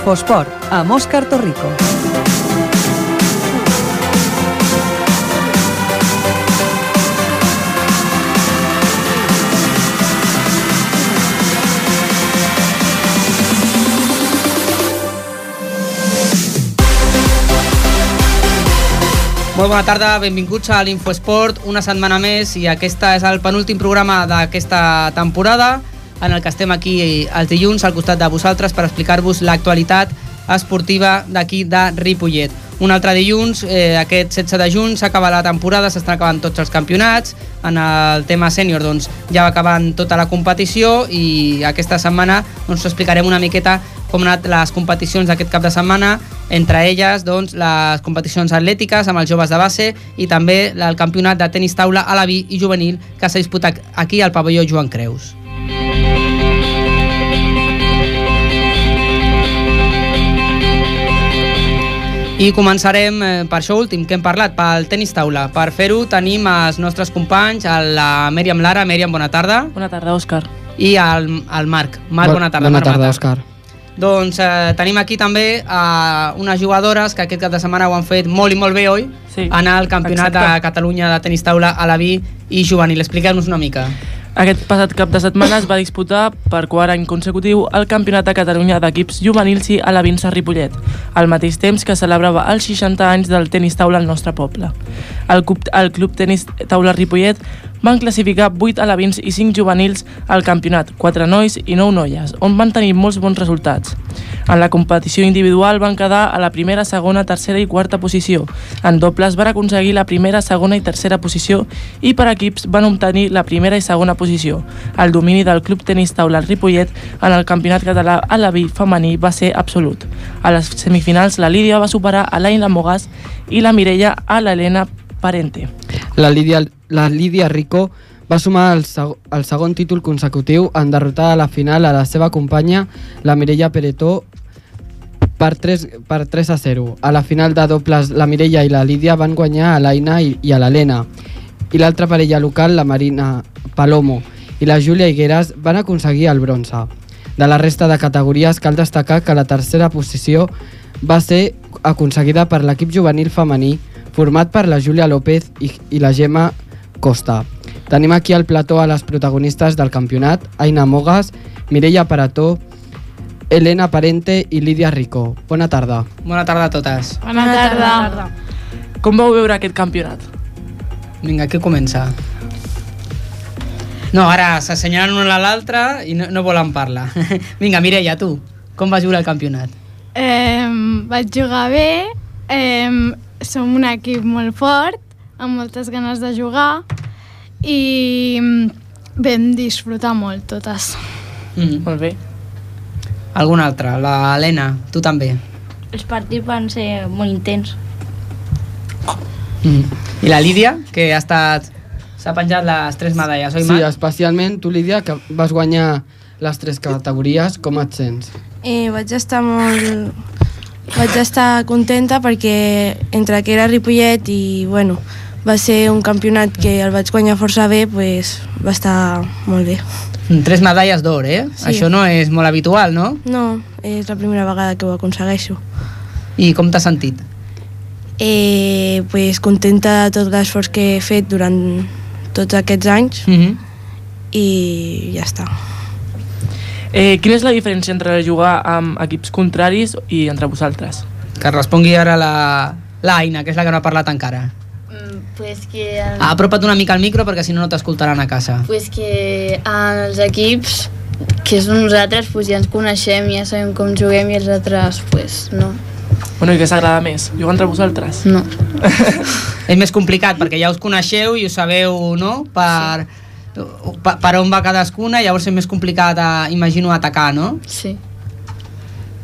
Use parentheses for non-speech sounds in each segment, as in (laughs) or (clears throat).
Infosport, amb Òscar Torrico. Molt bona tarda, benvinguts a l'Infoesport, una setmana més i aquesta és el penúltim programa d'aquesta temporada en el que estem aquí els dilluns al costat de vosaltres per explicar-vos l'actualitat esportiva d'aquí de Ripollet. Un altre dilluns, eh, aquest 16 de juny, s'acaba la temporada, s'estan acabant tots els campionats. En el tema sènior doncs, ja va acabant tota la competició i aquesta setmana doncs, explicarem una miqueta com han anat les competicions d'aquest cap de setmana, entre elles doncs, les competicions atlètiques amb els joves de base i també el campionat de tenis taula a la vi i juvenil que s'ha disputat aquí al pavelló Joan Creus. I començarem eh, per això últim que hem parlat, pel tenis taula. Per fer-ho tenim els nostres companys, la Mèriam Lara. Mèriam, bona tarda. Bona tarda, Òscar. I el, el Marc. Marc, bona tarda. Bona Marc, tarda, Òscar. Doncs eh, tenim aquí també eh, unes jugadores que aquest cap de setmana ho han fet molt i molt bé, oi? Sí. Anar al Campionat Exacte. de Catalunya de tenis taula a la vi i juvenil. Expliqueu-nos una mica. Aquest passat cap de setmana es va disputar per quart any consecutiu el Campionat de Catalunya d'equips juvenils a la Vinça Ripollet, al mateix temps que celebrava els 60 anys del tenis taula al nostre poble. El Club, el Club Tenis Taula Ripollet van classificar 8 alevins i 5 juvenils al campionat, 4 nois i 9 noies, on van tenir molts bons resultats. En la competició individual van quedar a la primera, segona, tercera i quarta posició. En dobles van aconseguir la primera, segona i tercera posició i per equips van obtenir la primera i segona posició. El domini del Club Tenis Taula Ripollet en el campionat català a la vi femení va ser absolut. A les semifinals la Lídia va superar a l'Aina Mogas i la Mireia a l'Helena Parente. La Lídia, la Lídia Rico va sumar el, seg el segon títol consecutiu en derrotar a la final a la seva companya, la Mireia Peretó, per 3, per 3 a 0. A la final de dobles, la Mireia i la Lídia van guanyar a l'Aina i, i a l'Helena. I l'altra parella local, la Marina Palomo i la Júlia Higueras, van aconseguir el bronze. De la resta de categories, cal destacar que la tercera posició va ser aconseguida per l'equip juvenil femení format per la Júlia López i, i la Gemma Costa. Tenim aquí al plató a les protagonistes del campionat, Aina Mogas, Mireia Parató, Elena Parente i Lídia Rico. Bona tarda. Bona tarda a totes. Bona tarda. Com vau veure aquest campionat? Vinga, qui comença? No, ara s'assenyalen una a l'altra i no, no volen parlar. (laughs) Vinga, Mireia, tu, com vas viure el campionat? Eh, vaig jugar bé, eh, som un equip molt fort, amb moltes ganes de jugar i vam disfrutar molt totes. Mm. Molt bé. Algun altre? La Helena, tu també. Els partits van ser molt intens. Mm. I la Lídia, que ha estat... S'ha penjat les tres medalles, oi, Sí, Marc? especialment tu, Lídia, que vas guanyar les tres categories, com et sents? Eh, vaig estar molt... Vaig estar contenta perquè entre que era Ripollet i, bueno, va ser un campionat que el vaig guanyar força bé, pues, va estar molt bé. Mm, Tres medalles d'or, eh? Sí. Això no és molt habitual, no? No, és la primera vegada que ho aconsegueixo. I com t'has sentit? Eh, pues, contenta de tot l'esforç que he fet durant tots aquests anys Mm -hmm. i ja està. Eh, quina és la diferència entre jugar amb equips contraris i entre vosaltres? Que respongui ara la l'Aina, que és la que no ha parlat encara. Mm, pues que, el, Ah, apropa't una mica al micro perquè si no no t'escoltaran a casa. pues que els equips que són nosaltres pues ja ens coneixem, ja sabem com juguem i els altres pues no. Bueno, i què s'agrada més? Jugar entre vosaltres? no. (laughs) És més complicat perquè ja us coneixeu i us sabeu, no?, per, per, per on va cadascuna, llavors és més complicat, a, imagino, atacar, no? Sí.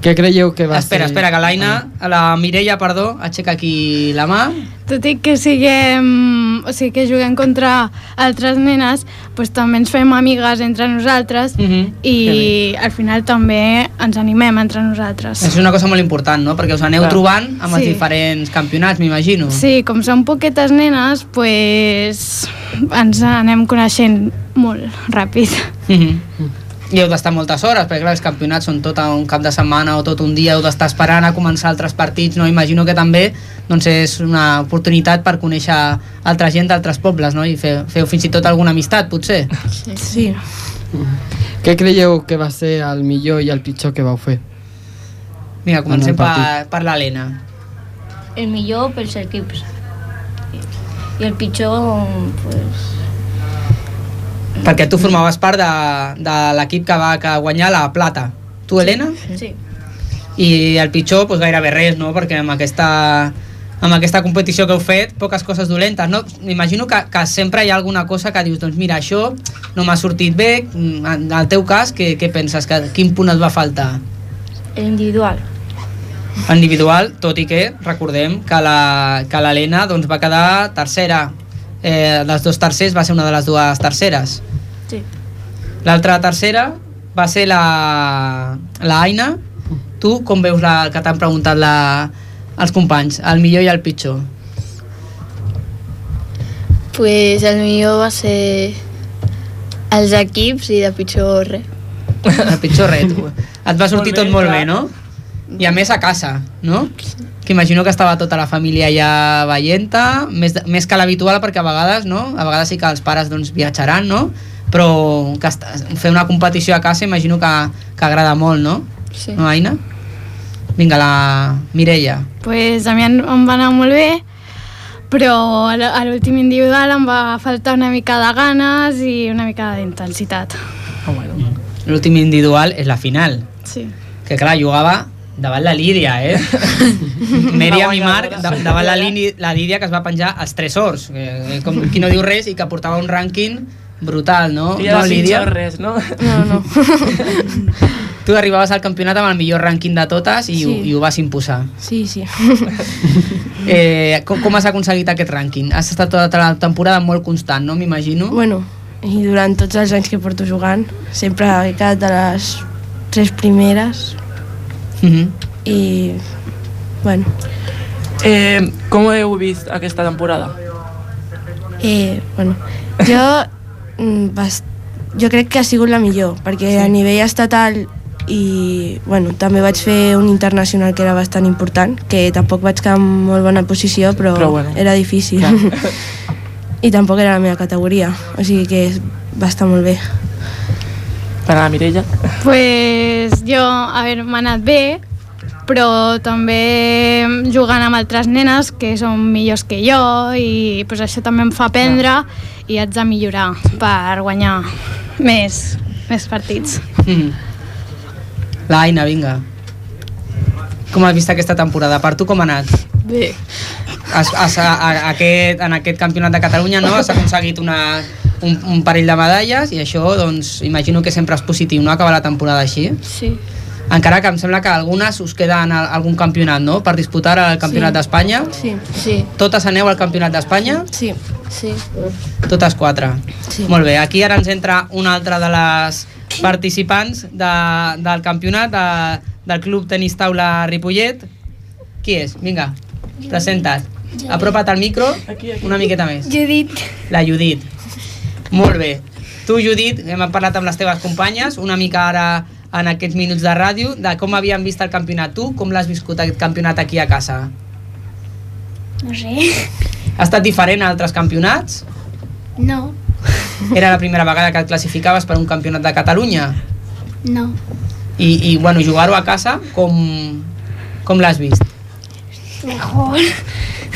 Què creieu que va espera, ser... espera, que l'Aina, la Mireia, perdó, aixeca aquí la mà. Tot i que siguem, o sigui, que juguem contra altres nenes, doncs també ens fem amigues entre nosaltres Mhm. i al final també ens animem entre nosaltres. És una cosa molt important, no?, perquè us aneu Clar. trobant amb els Sí. diferents campionats, m'imagino. Sí, com són poquetes nenes, doncs ens anem coneixent molt ràpid. Mhm. I heu d'estar moltes hores, perquè clar, els campionats són tot un cap de setmana o tot un dia, heu d'estar esperant a començar altres partits, no? Imagino que també doncs, és una oportunitat per conèixer altra gent d'altres pobles, no? I fe, feu fins i tot alguna amistat, potser. Sí. Què creieu que va ser el millor i el pitjor que vau fer? Mira, comencem per, per l'Helena. El millor pels equips. I el pitjor, pues, Perquè tu formaves part de, de l'equip que va que guanyar la plata. Tu, Helena? sí. I el pitjor, doncs gairebé res, no? Perquè amb aquesta, amb aquesta competició que heu fet, poques coses dolentes, no? M'imagino que, que sempre hi ha alguna cosa que dius, doncs mira, això no m'ha sortit bé, Mm, en el teu cas, què, què penses? Que, quin punt et va faltar? El individual. individual, tot i que recordem que la- que l'Helena doncs, va quedar tercera. Eh, dels dos tercers va ser una de les dues terceres. Sí. L'altra tercera va ser la, la Aina. Tu com veus la, que t'han preguntat la, els companys, el millor i el pitjor? Pues el millor va ser els equips i de pitjor res. (laughs) El pitjor ret. Et va sortir Molt bé, tot molt clar. bé, no? I a més a casa, no? Que imagino que estava tota la família ja veient-te, més, més que l'habitual perquè a vegades, no? A vegades sí que els pares doncs, viatjaran, no? Però que fer una competició a casa imagino que, que agrada molt, no? Sí. No, Aina? Vinga, la Mireia. pues a mi em, va anar molt bé, però a l'últim individual em va faltar una mica de ganes i una mica d'intensitat. Oh, bueno. L'últim individual és la final. Sí. Que clar, jugava davant la Lídia, eh? (laughs) Mèriam i Marc da- davant la, Lini, la Lídia que es va penjar els tresors, eh, com qui no diu res i que portava un rànquing brutal, no? I ara no, Lídia? res, no? No, no. (laughs) Tu arribaves al campionat amb el millor rànquing de totes i, sí. Sí. i ho vas imposar. Sí, sí. (laughs) Eh, com, com has aconseguit aquest rànquing? Has estat tota la temporada molt constant, no? M'imagino. Bueno, i durant tots els anys que porto jugant, sempre he quedat de les tres primeres Mhm. i, bueno, Eh, com heu vist aquesta temporada? eh, bueno jo, mm, bast... jo crec que ha sigut la millor, perquè sí. a nivell estatal i bueno, també vaig fer un internacional que era bastant important, que tampoc vaig quedar en molt bona posició, però, Però bueno. era difícil. Clar. (laughs) I tampoc era la meva categoria, o sigui que va estar molt bé. Per a la Mireia? Pues jo, a veure, m'ha anat bé, però també jugant amb altres nenes que són millors que jo i pues, això també em fa aprendre i haig de millorar per guanyar més, més partits. Mhm. La Aina, vinga. Com has vist aquesta temporada? Per tu com ha anat? Bé. Has, has, a, a, aquest, en aquest campionat de Catalunya no? has aconseguit una, un, un parell de medalles i això doncs, imagino que sempre és positiu no? acabar la temporada així Sí. encara que em sembla que algunes us queden a- algun campionat no? per disputar el campionat Sí. d'Espanya Sí, Sí. totes aneu al campionat d'Espanya sí, Sí. totes quatre sí. molt bé, aquí ara ens entra una altra de les participants de, del campionat de, del Club Tenis Taula Ripollet qui és? Vinga, presenta't apropa't al micro una miqueta més Judit. la Judit. Molt bé. Tu, Judit, hem parlat amb les teves companyes, una mica ara en aquests minuts de ràdio, de com havien vist el campionat. Tu, com l'has viscut aquest campionat aquí a casa? No sé. Ha estat diferent a altres campionats? No. Era la primera vegada que et classificaves per un campionat de Catalunya? No. I, i bueno, jugar-ho a casa, com, com l'has vist? Mejor.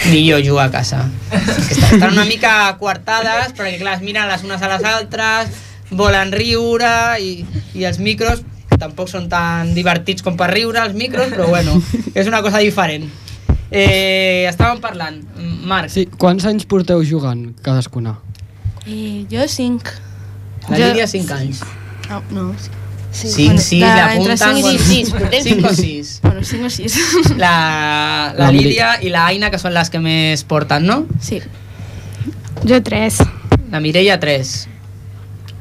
Millor jugar a casa. Que estan, una mica coartades, perquè clar, es miren les unes a les altres, volen riure i, i els micros tampoc són tan divertits com per riure els micros, però bueno, és una cosa diferent. Eh, estàvem parlant, Marc, Sí, quants anys porteu jugant cadascuna? I jo cinc. la jo- Lídia 5 anys. No, no, sí. 5, 6, de- l'apunten... entre cinc i sis, portem 5 o 6. Bueno, cinc o sis. La, la (laughs) La Lídia i la Aina, que són les que més porten, no? Sí. Jo tres. La Mireia 3.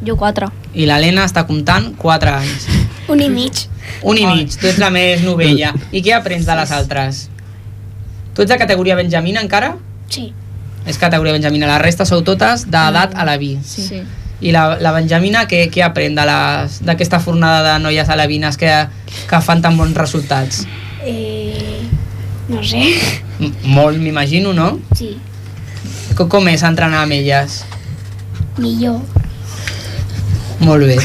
Jo quatre. I l'Helena està comptant 4 anys. (laughs) Un i mig. Un i mig, tu ets la més novella. (laughs) I què aprens de les altres? Tu ets de categoria benjamina encara? Sí. És categoria benjamina, la resta sou totes d'edat a la vi. Sí. Sí. I la, la Benjamina, què, què aprèn de les- d'aquesta fornada de noies alevines que, que fan tan bons resultats? Eh, no sé. M molt, m'imagino, no? Sí, Com, com és entrenar amb elles? millor. Molt bé.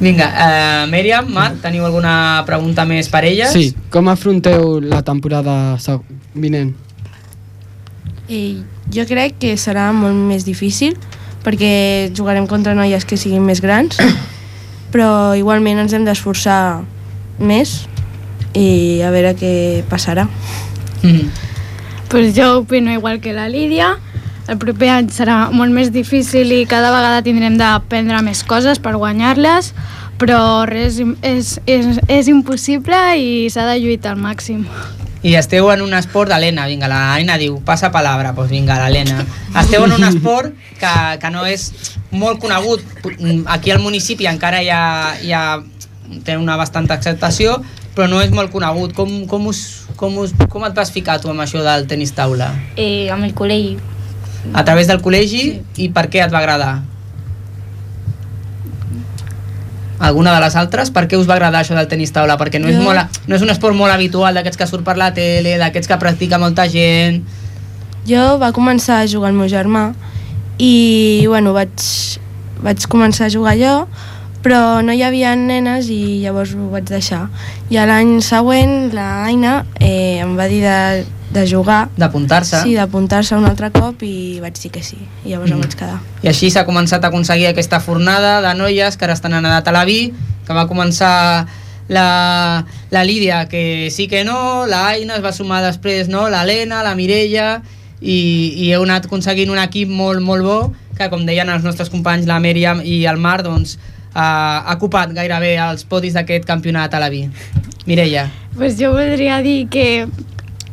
Vinga, uh, Mèriam, Marc, teniu alguna pregunta més per elles? Sí, com afronteu la temporada vinent? I jo crec que serà molt més difícil perquè jugarem contra noies que siguin més grans (coughs) però igualment ens hem d'esforçar més i a veure què passarà. Mm. Pues jo opino igual que la Lídia. El proper any serà molt més difícil i cada vegada tindrem d'aprendre més coses per guanyar-les, però res és, és, és impossible i s'ha de lluitar al màxim. I esteu en un esport d'Helena, vinga, l'Helena diu, passa palabra, doncs vinga, l'Helena. Esteu en un esport que, que no és molt conegut. Aquí al municipi encara hi ha, hi ha té una bastanta acceptació, però no és molt conegut. Com, com, us, com, us, com et vas ficar tu amb això del tenis taula? Eh, amb el col·legi. A través del col·legi sí. i per què et va agradar? Alguna de les altres? Per què us va agradar això del tenis taula? Perquè no, és, molt, no és un esport molt habitual d'aquests que surt per la tele, d'aquests que practica molta gent... Jo va començar a jugar el meu germà i bueno, vaig, vaig començar a jugar jo però no hi havia nenes i llavors ho vaig deixar. I l'any següent la Aina eh, em va dir de, de jugar, d'apuntar-se sí, d'apuntar-se un altre cop i vaig dir que sí. I llavors mm. em vaig quedar. i així s'ha començat a aconseguir aquesta fornada de noies que ara estan en edat a la vi que va començar la, la Lídia que sí que no la Aina es va sumar després no? l'Helena, la Mireia i, i heu anat aconseguint un equip molt, molt bo que com deien els nostres companys la Mèriam i el Marc doncs, ha, ocupat gairebé els podis d'aquest campionat a la vi. Mireia. Pues jo voldria dir que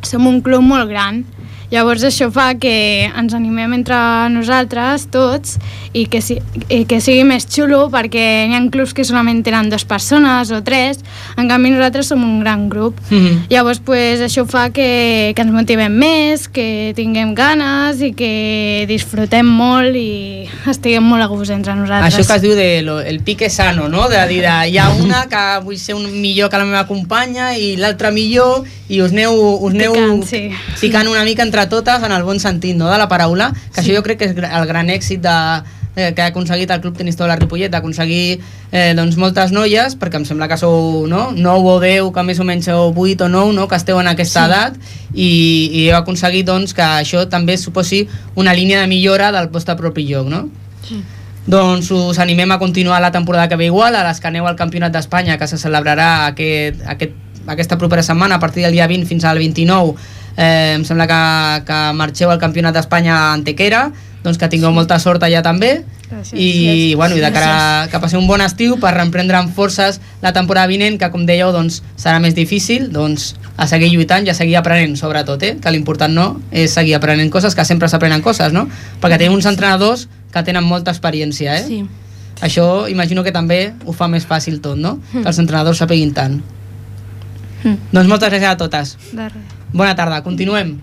som un club molt gran, llavors això fa que ens animem entre nosaltres tots i que, si, i que sigui més xulo perquè hi ha clubs que solament tenen dues persones o tres, en canvi nosaltres som un gran grup. Mhm. Llavors pues, això fa que, que ens motivem més, que tinguem ganes i que disfrutem molt i estiguem molt a gust entre nosaltres. Això que es diu de lo, el pique sano, no? De dir, de, hi ha una que vull ser un millor que la meva companya i l'altra millor i us aneu, us aneu Picant, sí. ficant una mica entre totes en el bon sentit no? de la paraula, que sí. això jo crec que és el gran èxit de, eh, que ha aconseguit el Club Tenis Taula Ripollet, d'aconseguir eh, doncs, moltes noies, perquè em sembla que sou no? 9 o 10, que més o menys sou 8 o 9, no? que esteu en aquesta sí. edat, i, i heu aconseguit doncs, que això també suposi una línia de millora del vostre propi lloc, no? Doncs us animem a continuar la temporada que ve igual, a les que aneu al Campionat d'Espanya, que se celebrarà aquest, aquest, aquesta propera setmana, a partir del dia 20 fins al 29. Eh, em sembla que, que marxeu al Campionat d'Espanya a Antequera, doncs que tingueu molta sort allà també. Gràcies. I, bueno, i de cara que passeu un bon estiu per reemprendre amb forces la temporada vinent, que com dèieu doncs, serà més difícil, doncs a seguir lluitant i a seguir aprenent, sobretot, eh? que l'important no és seguir aprenent coses, que sempre s'aprenen coses, no? Perquè tenim uns entrenadors que tenen molta experiència, eh? Sí. Això imagino que també ho fa més fàcil tot, no? Que els entrenadors sapiguin tant. Doncs moltes gràcies a totes. De res. Bona tarda, continuem.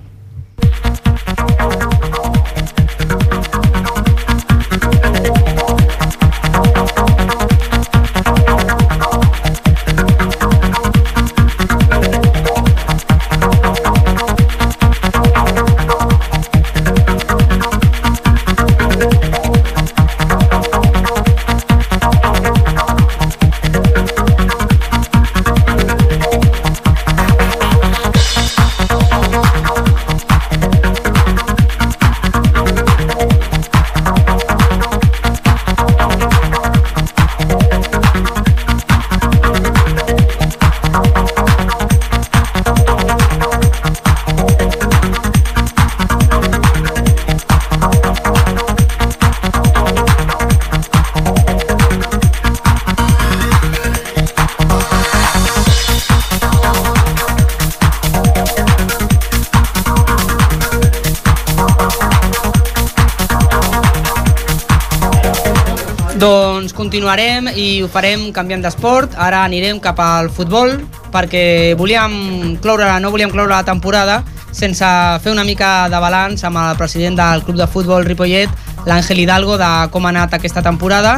Continuarem i ho farem canviant d'esport. Ara anirem cap al futbol, perquè volíem cloure, no volíem cloure la temporada sense fer una mica de balanç amb el president del club de futbol Ripollet, l'Àngel Hidalgo, de com ha anat aquesta temporada,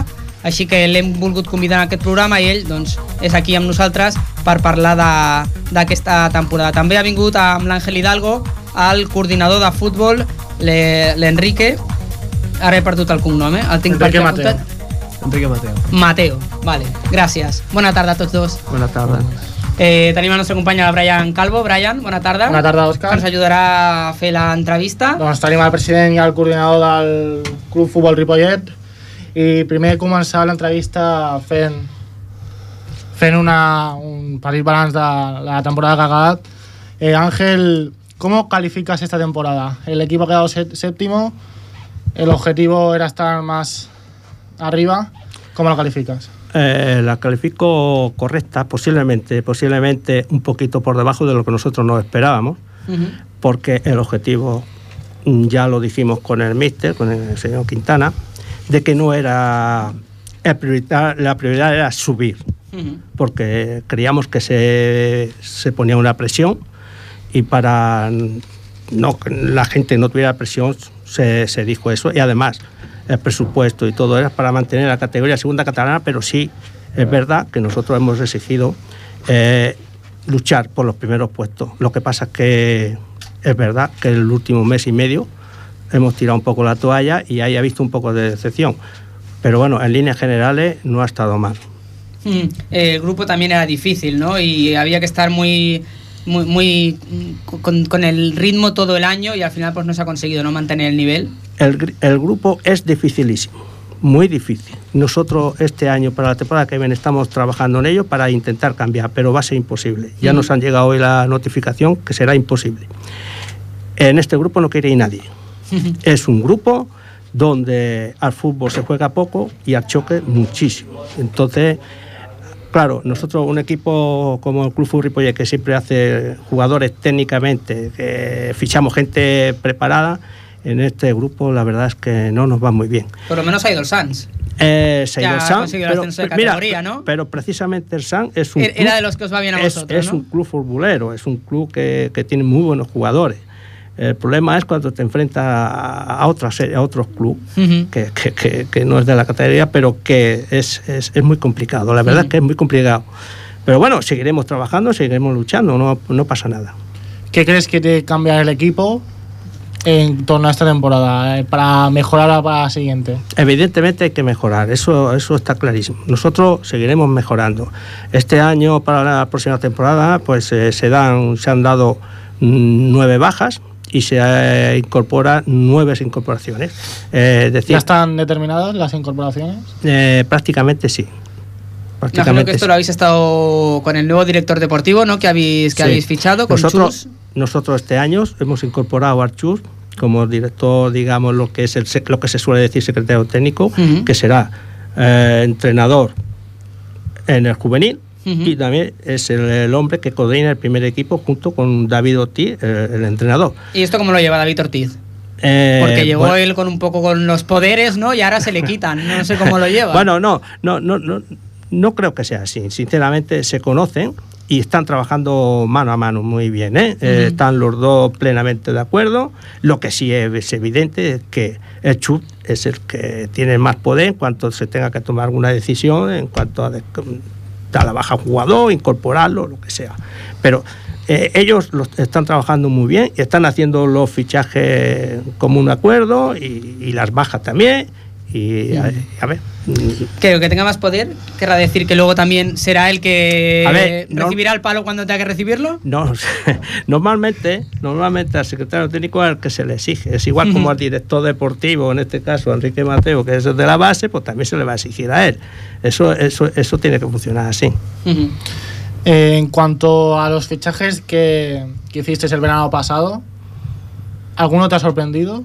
així que l'hem volgut convidar en aquest programa i ell doncs, és aquí amb nosaltres per parlar de- d'aquesta temporada. També ha vingut amb l'Àngel Hidalgo el coordinador de futbol, l'E- l'Enrique, ara he perdut el cognom, eh? El tinc Enrique per aquí Mateo. apuntat. Enrique Mateo. Mateo, vale, gràcies. Bona tarda a tots dos. Bona tarda. Eh, tenim el nostre company el Brian Calvo. Brian, bona tarda. Bona tarda, Òscar. Que ens ajudarà a fer l'entrevista. Doncs tenim el president i el coordinador del Club Futbol Ripollet i primer començar l'entrevista fent fent una, un petit balanç de la temporada que ha quedat. Eh, Ángel, ¿cómo calificas esta temporada? El equipo ha quedado sé- séptimo, el objetivo era estar más arriba. ¿Cómo lo calificas? Eh, la califico correcta, posiblemente, posiblemente un poquito por debajo de lo que nosotros nos esperábamos, porque el objetivo, mm, ya lo dijimos con el míster, con el señor Quintana, de que no era el prioridad- la prioridad era subir, porque creíamos que se, se ponía una presión y para no que la gente no tuviera presión se, se dijo eso y además el presupuesto y todo era para mantener la categoría segunda catalana pero sí es verdad que nosotros hemos exigido eh, luchar por los primeros puestos. Lo que pasa es que es verdad que el último mes y medio hemos tirado un poco la toalla y ahí ha visto un poco de decepción. Pero bueno en líneas generales no ha estado mal. Mm, El grupo también era difícil, ¿no? Y había que estar muy, muy, muy con, con el ritmo todo el año y al final pues no se ha conseguido no mantener el nivel. el grupo es dificilísimo, muy difícil. Nosotros este año, para la temporada que viene, estamos trabajando en ello para intentar cambiar, pero va a ser imposible. Ya Mm. nos han llegado hoy la notificación que será imposible. En este grupo no quiere ir nadie. (laughs) Es un grupo donde al fútbol se juega poco y al choque muchísimo. Entonces, claro, nosotros un equipo como el Club Fútbol Ripollet que siempre hace jugadores técnicamente, que fichamos gente preparada, en este grupo la verdad es que no nos va muy bien. Por lo menos ha ido el Sans. Eh, se ha ido el ha San, conseguido el pero, mira, ¿no? pero precisamente el San es un Era- club- de los que os va bien a es, vosotros, es ¿no? un club futbolero, es un club que, que tiene muy buenos jugadores. El problema es cuando te enfrentas a, a otras, a otros clubes Ujú. que, que- que- que no es de la categoría, pero que es, es- es muy complicado. La verdad Ujú. es que es muy complicado. Pero bueno, seguiremos trabajando, seguiremos luchando, no, no pasa nada. ¿Qué crees que te cambia el equipo en torno a esta temporada eh, para mejorar para la siguiente? Evidentemente hay que mejorar, eso, eso está clarísimo. Nosotros seguiremos mejorando. Este año, para la próxima temporada, pues eh, se, dan, se han dado mm, nueve bajas y se eh, incorporan nueve incorporaciones. Eh, es decir, ¿Ya están determinadas las incorporaciones? eh, prácticamente sí. Imagino Prácticamente que esto sí. lo habéis estado con el nuevo director deportivo, ¿no? Que habéis, que Sí. habéis fichado con nosotros, Chus. nosotros este año hemos incorporado a Chus como director, digamos, lo que es el, lo que se suele decir secretario técnico, que será eh, entrenador en el juvenil Y también es el, el hombre que coordina el primer equipo junto con David Ortiz, eh, el entrenador. ¿Y esto cómo lo lleva David Ortiz? Eh, Porque llegó bueno, él con un poco con los poderes, ¿no? Y ahora se le quitan. No sé cómo lo lleva. (laughs) Bueno, no, no, no, no, no creo que sea así. Sinceramente, se conocen y están trabajando mano a mano muy bien. ¿eh? Eh, están los dos plenamente de acuerdo. Lo que sí es, evidente es que el Chut es el que tiene más poder en cuanto se tenga que tomar alguna decisión, en cuanto a, a la baja jugador, incorporarlo, lo que sea. Pero eh, ellos lo están trabajando muy bien están haciendo los fichajes como un acuerdo y las bajas también. Y a, a ver. Que, que tenga más poder querrá decir que luego también será el que no- recibirá el palo cuando tenga que recibirlo. No, (laughs) normalmente, normalmente al secretario técnico es el que se le exige. Es igual como (laughs) al director deportivo, en este caso Enrique Mateo, que es el de la base, pues también se le va a exigir a él. Eso, eso, eso tiene que funcionar así. Eh, en cuanto a los fichajes que, que hiciste el verano pasado, ¿alguno te ha sorprendido?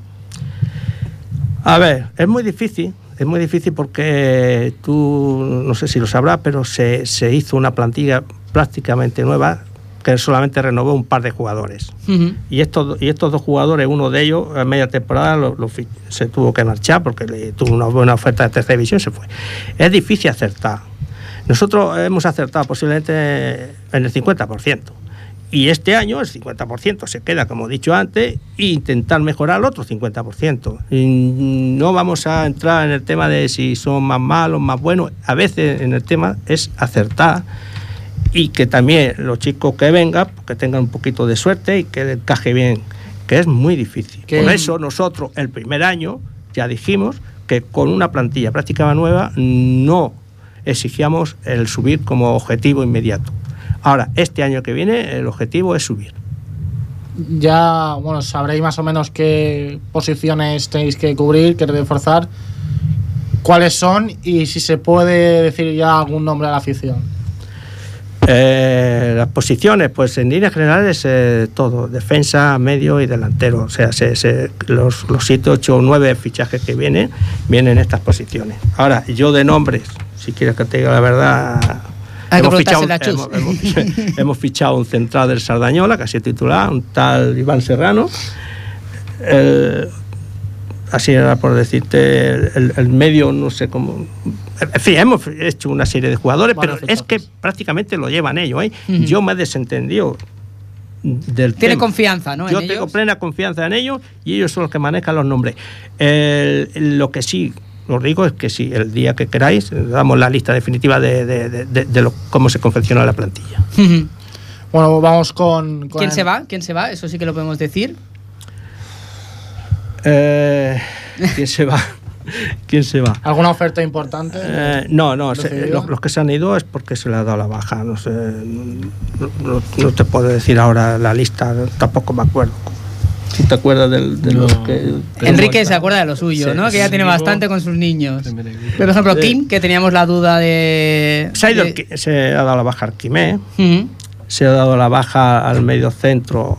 A ver, es muy difícil, es muy difícil porque tú, no sé si lo sabrás, pero se, se hizo una plantilla prácticamente nueva que solamente renovó un par de jugadores. Y estos, y estos dos jugadores, uno de ellos a media temporada lo- lo fi- se tuvo que marchar porque le tuvo una buena oferta de tercera división y se fue. Es difícil acertar. Nosotros hemos acertado posiblemente en el 50%. Y este año el 50% se queda, como he dicho antes, e intentar mejorar el otro 50%. Y no vamos a entrar en el tema de si son más malos, más buenos. A veces en el tema es acertar y que también los chicos que vengan, pues, que tengan un poquito de suerte y que encaje bien, que es muy difícil. Por eso nosotros el primer año ya dijimos que con una plantilla práctica nueva no exigíamos el subir como objetivo inmediato. Ahora, este año que viene el objetivo es subir. Ya, bueno, sabréis más o menos qué posiciones tenéis que cubrir, que reforzar, cuáles son y si se puede decir ya algún nombre a la afición. Eh, las posiciones, pues en líneas generales eh, todo, defensa, medio y delantero. O sea, se- se- los, los 7, 8 o 9 fichajes que vienen, vienen en estas posiciones. Ahora, yo de nombres, si quieres que te diga la verdad... Hay que hemos fichado, preguntárselo a hemos, Chus. hemos- hemos (laughs) fichado un central del Sardañola, sido titular, un tal Iván Serrano. El- así era por decirte, el, medio, no sé cómo. En fin, hemos hecho una serie de jugadores, pero es que prácticamente lo llevan ellos. ¿eh? Yo me he desentendido del Tiene tema. confianza, ¿no? Yo ellos? tengo plena confianza en ellos y ellos son los que manejan los nombres. El- lo que sí os digo es que si el día que queráis damos la lista definitiva de, de- de- de- de lo- cómo se confecciona la plantilla. (laughs) Bueno, vamos con... con ¿Quién el- se va? ¿Quién se va? Eso sí que lo podemos decir. Eh, ¿Quién se va? (laughs) ¿Quién se va? ¿Alguna oferta importante? Eh, no, no, los, los que se han ido es porque se le ha dado la baja. No sé, no, no- no te puedo decir ahora la lista, tampoco me acuerdo. ¿Tú te acuerdas del- de, los que.? Enrique se acuerda de lo suyo, Sí, ¿no? Que ya sí, tiene bastante con sus niños. Por ejemplo. Kim, que teníamos la duda de... Se ha, ido de- se ha dado la baja al Quimé, se ha dado la baja al medio centro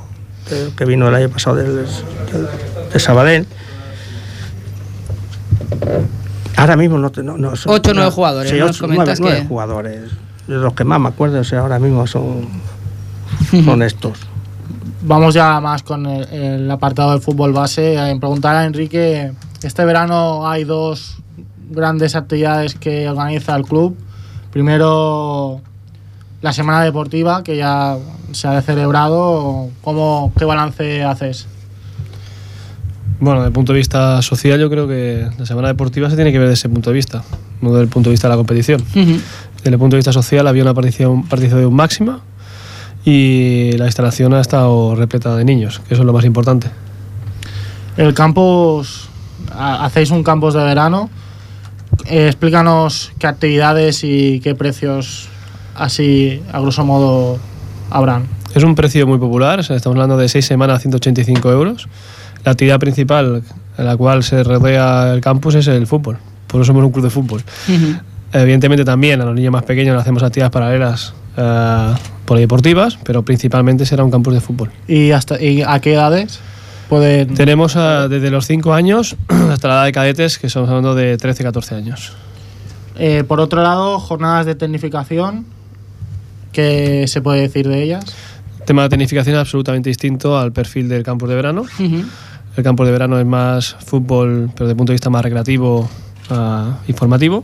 eh, que vino el año pasado del, del- de Sabadell. Ahora mismo no, te- no, no son- Ocho o nueve no, jugadores, sí, ¿no? Nos ocho, comentas nueve, nueve que- jugadores. De los que más me acuerdo, o sea, ahora mismo son, son (laughs) estos. Vamos ya más con el, el apartado del fútbol base. En preguntar a Enrique, este verano hay dos grandes actividades que organiza el club. Primero, la semana deportiva, que ya se ha celebrado. ¿Cómo, ¿Qué balance haces? Bueno, desde el punto de vista social, yo creo que la semana deportiva se tiene que ver desde ese punto de vista, no desde el punto de vista de la competición. Desde el punto de vista social había una participación, participación máxima y la instalación ha estado repleta de niños, que eso es lo más importante. El campus, ha- hacéis un campus de verano. Eh, explícanos qué actividades y qué precios así, a grosso modo, habrán. Es un precio muy popular, o sea, estamos hablando de seis semanas a 185 euros. La actividad principal en la cual se rodea el campus es el fútbol, por eso somos un club de fútbol. Evidentemente también a los niños más pequeños le hacemos actividades paralelas eh, polideportivas, pero principalmente será un campus de fútbol. ¿Y, hasta, y a qué edades pueden...? Tenemos ah, desde los 5 años (clears throat) hasta la edad de cadetes, que estamos hablando de 13-14 años. Eh, por otro lado, jornadas de tecnificación. ¿Qué se puede decir de ellas? El tema de tecnificación es absolutamente distinto al perfil del campus de verano. Ujú. El campus de verano es más fútbol, pero desde el punto de vista más recreativo, ah, informativo.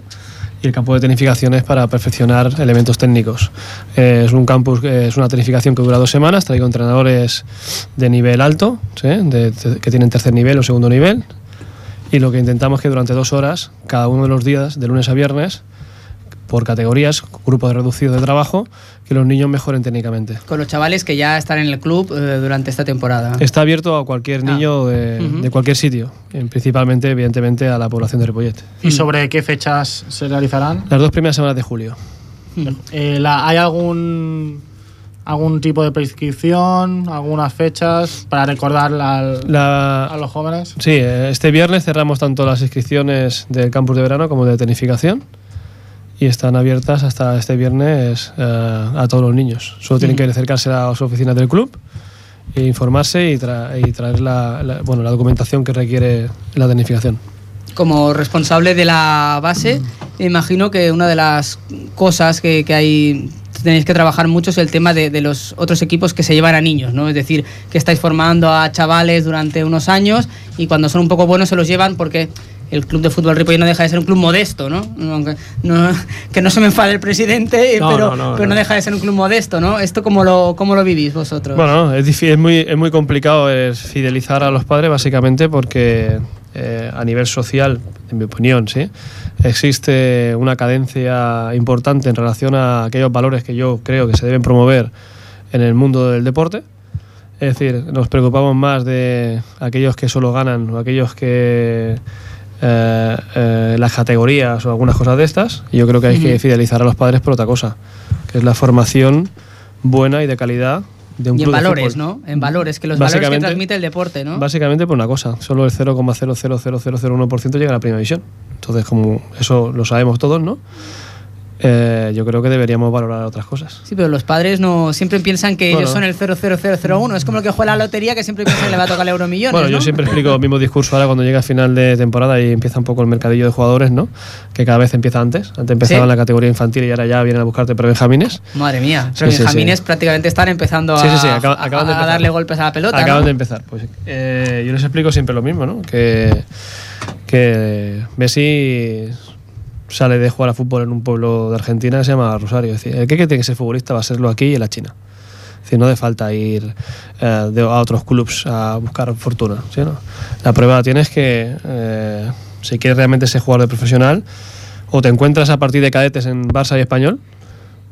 Y el campo de tecnificación es para perfeccionar elementos técnicos. Eh, es un campus, que es una tecnificación que dura dos semanas. Traigo entrenadores de nivel alto, que tienen tercer nivel o segundo nivel. Y lo que intentamos es que durante dos horas, cada uno de los días, de lunes a viernes, por categorías, grupos reducidos de trabajo, que los niños mejoren técnicamente. Con los chavales que ya están en el club eh, durante esta temporada. Está abierto a cualquier niño de, cualquier sitio, principalmente, evidentemente, a la población de Ripollet. ¿Y sobre qué fechas se realizarán? Las dos primeras semanas de julio. Eh, la- ¿Hay algún algún tipo de prescripción, algunas fechas para recordar al- La- a los jóvenes? Sí, eh, este viernes cerramos tanto las inscripciones del campus de verano como de tecnificación y están abiertas hasta este viernes eh, a todos los niños. Solo tienen que acercarse a las oficinas del club e informarse y, tra- y traer la, la- bueno, la documentación que requiere la tecnificación. Como responsable de la base, me imagino que una de las cosas que, que hay tenéis que trabajar mucho es el tema de, de los otros equipos que se llevan a niños, ¿no? Es decir, que estáis formando a chavales durante unos años y cuando son un poco buenos se los llevan porque el club de fútbol Ripollet no deja de ser un club modesto, ¿no? Que no se me enfade el presidente, No, pero, no, pero deja de ser un club modesto, ¿no? ¿Esto cómo lo, cómo lo vivís vosotros? Bueno, es, difí- es, muy, es muy complicado es fidelizar a los padres básicamente porque eh, a nivel social, en mi opinión, sí, existe una cadencia importante en relación a aquellos valores que yo creo que se deben promover en el mundo del deporte. Es decir, nos preocupamos más de aquellos que solo ganan o aquellos que eh, eh, las categorías o algunas cosas de estas. Y yo creo que hay que fidelizar a los padres por otra cosa, que es la formación buena y de calidad de un y en club valores. ¿no? En valores, que los valores que transmite el deporte, ¿no? Básicamente por una cosa, solo el 0,00001% llega a la primera división. Entonces, como eso lo sabemos todos, ¿no? Eh, yo creo que deberíamos valorar otras cosas. Sí, pero los padres no siempre piensan que Bueno. ellos son el 00001. Es como el que juega la lotería que siempre piensa que le va a tocar el euromillones, Bueno, yo siempre explico el (laughs) mismo discurso ahora cuando llega a final de temporada y empieza un poco el mercadillo de jugadores, ¿no? Que cada vez empieza antes. Antes empezaba Sí. en la categoría infantil y ahora ya vienen a buscarte prebenjamines. Madre mía, Sí, pero sí, prácticamente están empezando a, acaba- acaban darle golpes a la pelota, Acaban ¿no? de empezar. Pues, eh, yo les explico siempre lo mismo, ¿no? Que, que Messi sale de jugar a fútbol en un pueblo de Argentina que se llama Rosario. Es decir, el que tiene que ser futbolista va a serlo aquí y en la China. Es decir, no hace falta ir eh, de- a otros clubs a buscar fortuna. ¿sí, no? La prueba tienes que, eh, si quieres realmente ser jugador de profesional, o te encuentras a partir de cadetes en Barça y Español,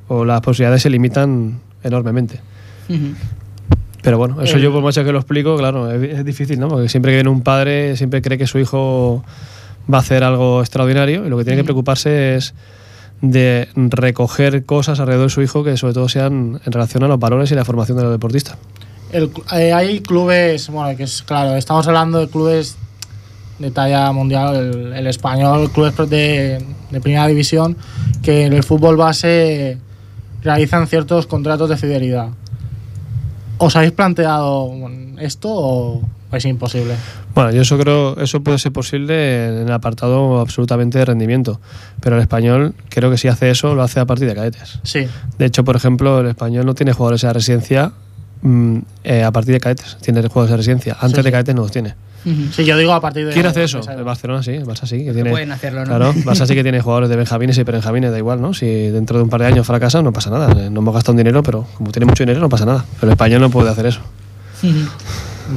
o las posibilidades se limitan enormemente. Pero bueno, eso El- yo por mucho que lo explico, claro, es, es difícil, ¿no? Porque siempre que viene un padre, siempre cree que su hijo va a hacer algo extraordinario y lo que tiene que preocuparse es de recoger cosas alrededor de su hijo que sobre todo sean en relación a los valores y la formación de los deportistas. El eh, hay clubes, bueno, que es claro, estamos hablando de clubes de talla mundial, el, el español, clubes de, de primera división, que en el fútbol base realizan ciertos contratos de fidelidad. ¿Os habéis planteado esto o es imposible? Bueno, yo eso creo, eso puede ser posible en el apartado absolutamente de rendimiento, pero el español creo que si hace eso lo hace a partir de cadetes. Sí. De hecho, por ejemplo, el español no tiene jugadores de residencia mm, eh, a partir de cadetes, tiene jugadores de residencia. Antes Sí, de cadetes no los tiene. Ujú. Sí, yo digo a partir de... ¿Quién hace eso? El Barcelona sí, el Barça sí. Que tiene, pueden hacerlo, ¿no? Claro, (laughs) Barça sí que tiene jugadores de Benjamines y Benjamines, da igual, ¿no? Si dentro de un par de años fracasa, no pasa nada. Eh, No hemos gastado un dinero, pero como tiene mucho dinero, no pasa nada. Pero el español no puede hacer eso. Ujú.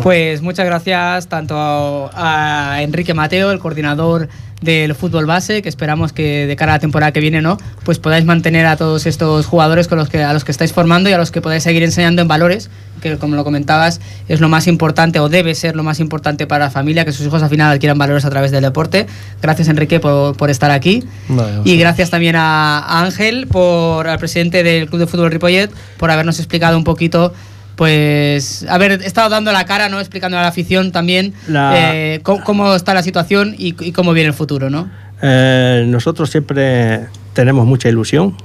Pues muchas gracias tanto a Enrique Mateo, el coordinador del fútbol base, que esperamos que de cara a la temporada que viene, ¿no? Pues podáis mantener a todos estos jugadores con los que, a los que estáis formando y a los que podáis seguir enseñando en valores, que como lo comentabas, es lo más importante o debe ser lo más importante para la familia, que sus hijos al final adquieran valores a través del deporte. Gracias Enrique por, por estar aquí. Vale, Y gracias también a, a Ángel, por, al presidente del Club de Fútbol Ripollet, por habernos explicado un poquito, pues, haber estado dando la cara, ¿no? Explicando a la afición también La- eh, cómo, cómo está la situación y, y cómo viene el futuro, ¿no? Eh, nosotros siempre tenemos mucha ilusión.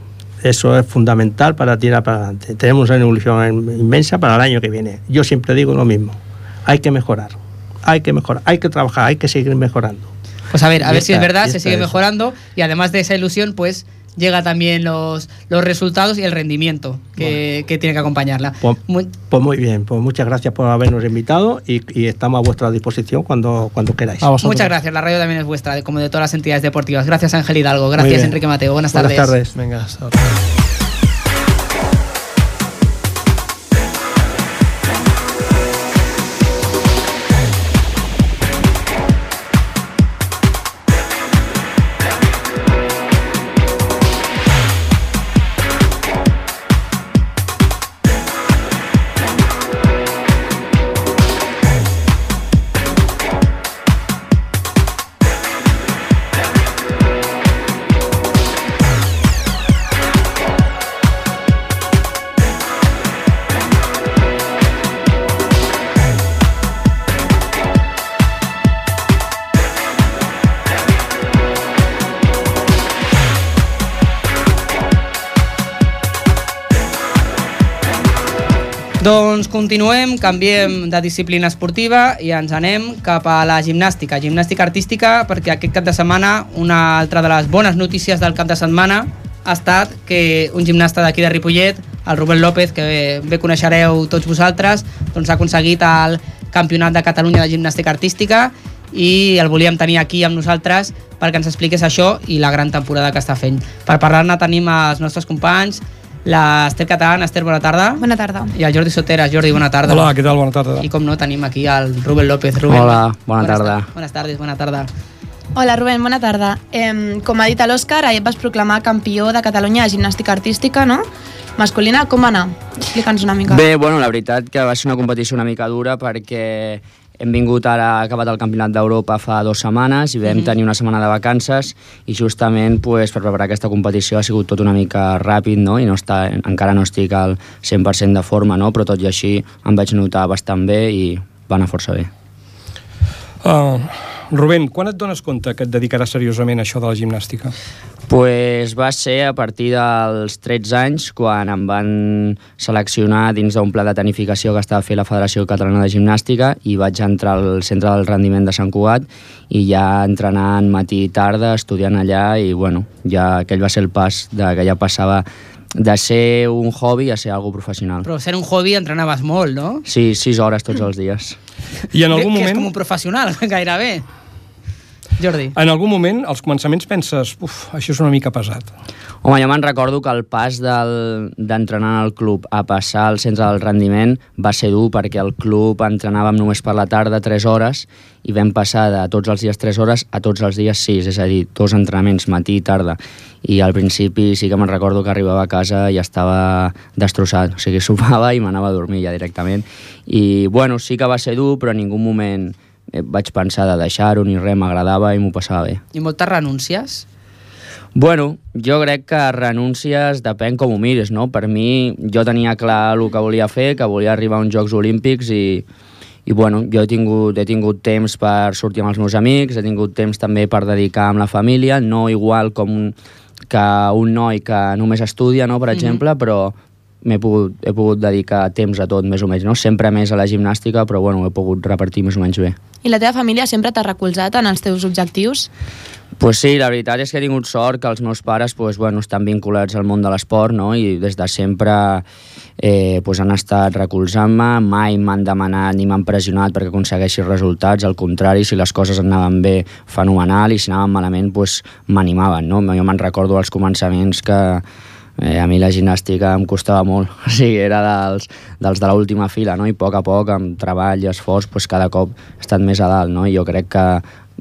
Eso es fundamental para tirar para adelante. Tenemos una ilusión inmensa para el año que viene. Yo siempre digo lo mismo. Hay que mejorar. Hay que mejorar. Hay que trabajar. Hay que seguir mejorando. Pues a ver, a Y ver si es verdad, se sigue mejorando y además de esa ilusión, pues llega también los, los resultados y el rendimiento que, que tiene que acompañarla. Pues Muy- pues muy bien. Pues muchas gracias por habernos invitado y, y estamos a vuestra disposición cuando, cuando queráis. Muchas gracias, la radio también es vuestra, como de todas las entidades deportivas. Gracias Ángel Hidalgo, gracias. Enrique Mateo, buenas, Buenas tardes. tardes. Venga, hasta continuem, canviem de disciplina esportiva i ens anem cap a la gimnàstica. Gimnàstica artística perquè aquest cap de setmana una altra de les bones notícies del cap de setmana ha estat que un gimnasta d'aquí de Ripollet, el Rubén López, que bé, bé coneixereu tots vosaltres, doncs ha aconseguit el Campionat de Catalunya de Gimnàstica Artística i el volíem tenir aquí amb nosaltres perquè ens expliqués això i la gran temporada que està fent. Per parlar-ne tenim els nostres companys, l'Ester Catalán. Ester, bona tarda. Bona tarda. I el Jordi Soteras. Jordi, bona tarda. Hola, què tal? Bona tarda. I com no, tenim aquí el Rubén López. Rubén, Hola, bona tarda. tar- Bones tardes, bona tarda. Hola, Rubén, bona tarda. Eh, com ha dit l'Òscar, ahir et vas proclamar campió de Catalunya de gimnàstica artística, no? Masculina, com va anar? Explica'ns una mica. Bé, bueno, la veritat que va ser una competició una mica dura perquè hem vingut ara, ha acabat el Campionat d'Europa fa dues setmanes i vam Mhm. tenir una setmana de vacances i justament pues, per preparar aquesta competició ha sigut tot una mica ràpid no? i no està, encara no estic al 100% de forma, no? però tot i així em vaig notar bastant bé i va anar força bé. Uh, Rubén, quan et dones compte que et dedicaràs seriosament a això de la gimnàstica? Pues va ser a partir dels 13 anys quan em van seleccionar dins d'un pla de tanificació que estava fent la Federació Catalana de Gimnàstica i vaig entrar al centre del rendiment de Sant Cugat i ja entrenant matí i tarda, estudiant allà i bueno, ja aquell va ser el pas de, que ja passava de ser un hobby a ser algo professional. Però sent un hobby entrenaves molt, no? Sí, 6 hores tots els dies. I en algun que és moment... com un professional, (laughs) gairebé. Jordi. En algun moment, als començaments penses, uf, això és una mica pesat. Home, jo me'n recordo que el pas del- d'entrenar al club a passar al centre del rendiment va ser dur perquè al club entrenàvem només per la tarda 3 hores i vam passar de tots els dies 3 hores a tots els dies 6, és a dir, dos entrenaments, matí i tarda. I al principi sí que me'n recordo que arribava a casa i estava destrossat, o sigui, (laughs) sopava i m'anava a dormir ja directament. I, bueno, sí que va ser dur, però en ningú moment vaig pensar de deixar-ho ni res, m'agradava i m'ho passava bé. I moltes renúncies? Bueno, jo crec que renúncies depèn com ho mires, no? Per mi, jo tenia clar el que volia fer, que volia arribar a uns Jocs Olímpics i, i bueno, jo he tingut, he tingut temps per sortir amb els meus amics, he tingut temps també per dedicar amb la família, no igual com un, que un noi que només estudia, no, per Mhm. exemple, però m'he pogut, he pogut dedicar temps a tot, més o menys, no? Sempre més a la gimnàstica, però bueno, ho he pogut repartir més o menys bé. I la teva família sempre t'ha recolzat en els teus objectius? Pues sí, la veritat és que he tingut sort que els meus pares pues, bueno, estan vinculats al món de l'esport no? i des de sempre eh, pues, han estat recolzant-me, mai m'han demanat ni m'han pressionat perquè aconsegueixi resultats, al contrari, si les coses anaven bé, fenomenal, i si anaven malament, pues, m'animaven. No? Jo me'n recordo als començaments que eh, a mi la gimnàstica em costava molt, (laughs) o sigui, era dels, dels de l'última fila, no? i a poc a poc, amb treball i esforç, pues, cada cop he estat més a dalt, no? i jo crec que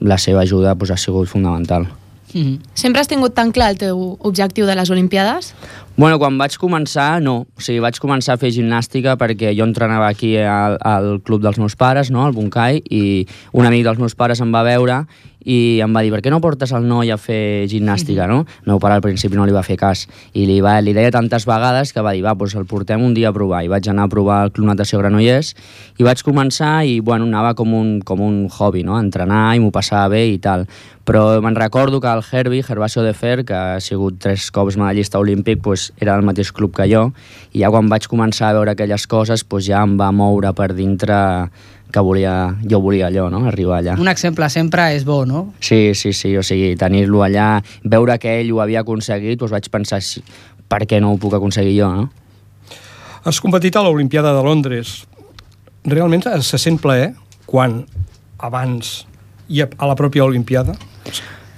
la seva ajuda pues, ha sigut fundamental. Mm -hmm. Sempre has tingut tan clar el teu objectiu de les Olimpiades? Bueno, quan vaig començar, no. O sigui, vaig començar a fer gimnàstica perquè jo entrenava aquí al, al club dels meus pares, no?, al Bunkai, i un amic dels meus pares em va veure i em va dir, per què no portes el noi a fer gimnàstica, no? El meu pare al principi no li va fer cas. I li, va, li deia tantes vegades que va dir, va, doncs el portem un dia a provar. I vaig anar a provar el Club Natació Granollers i vaig començar i, bueno, anava com un, com un hobby, no?, entrenar i m'ho passava bé i tal. Però me'n recordo que el Herbie, Gervasio de Fer, que ha sigut tres cops medallista olímpic, pues, era del mateix club que jo, i ja quan vaig començar a veure aquelles coses, pues, ja em va moure per dintre que volia, jo volia allò, no?, arribar allà. Un exemple sempre és bo, no? Sí, sí, sí, o sigui, tenir-lo allà, veure que ell ho havia aconseguit, doncs vaig pensar, sí, per què no ho puc aconseguir jo, no? Has competit a l'Olimpiada de Londres. Realment se sent plaer quan abans i a la pròpia Olimpiada?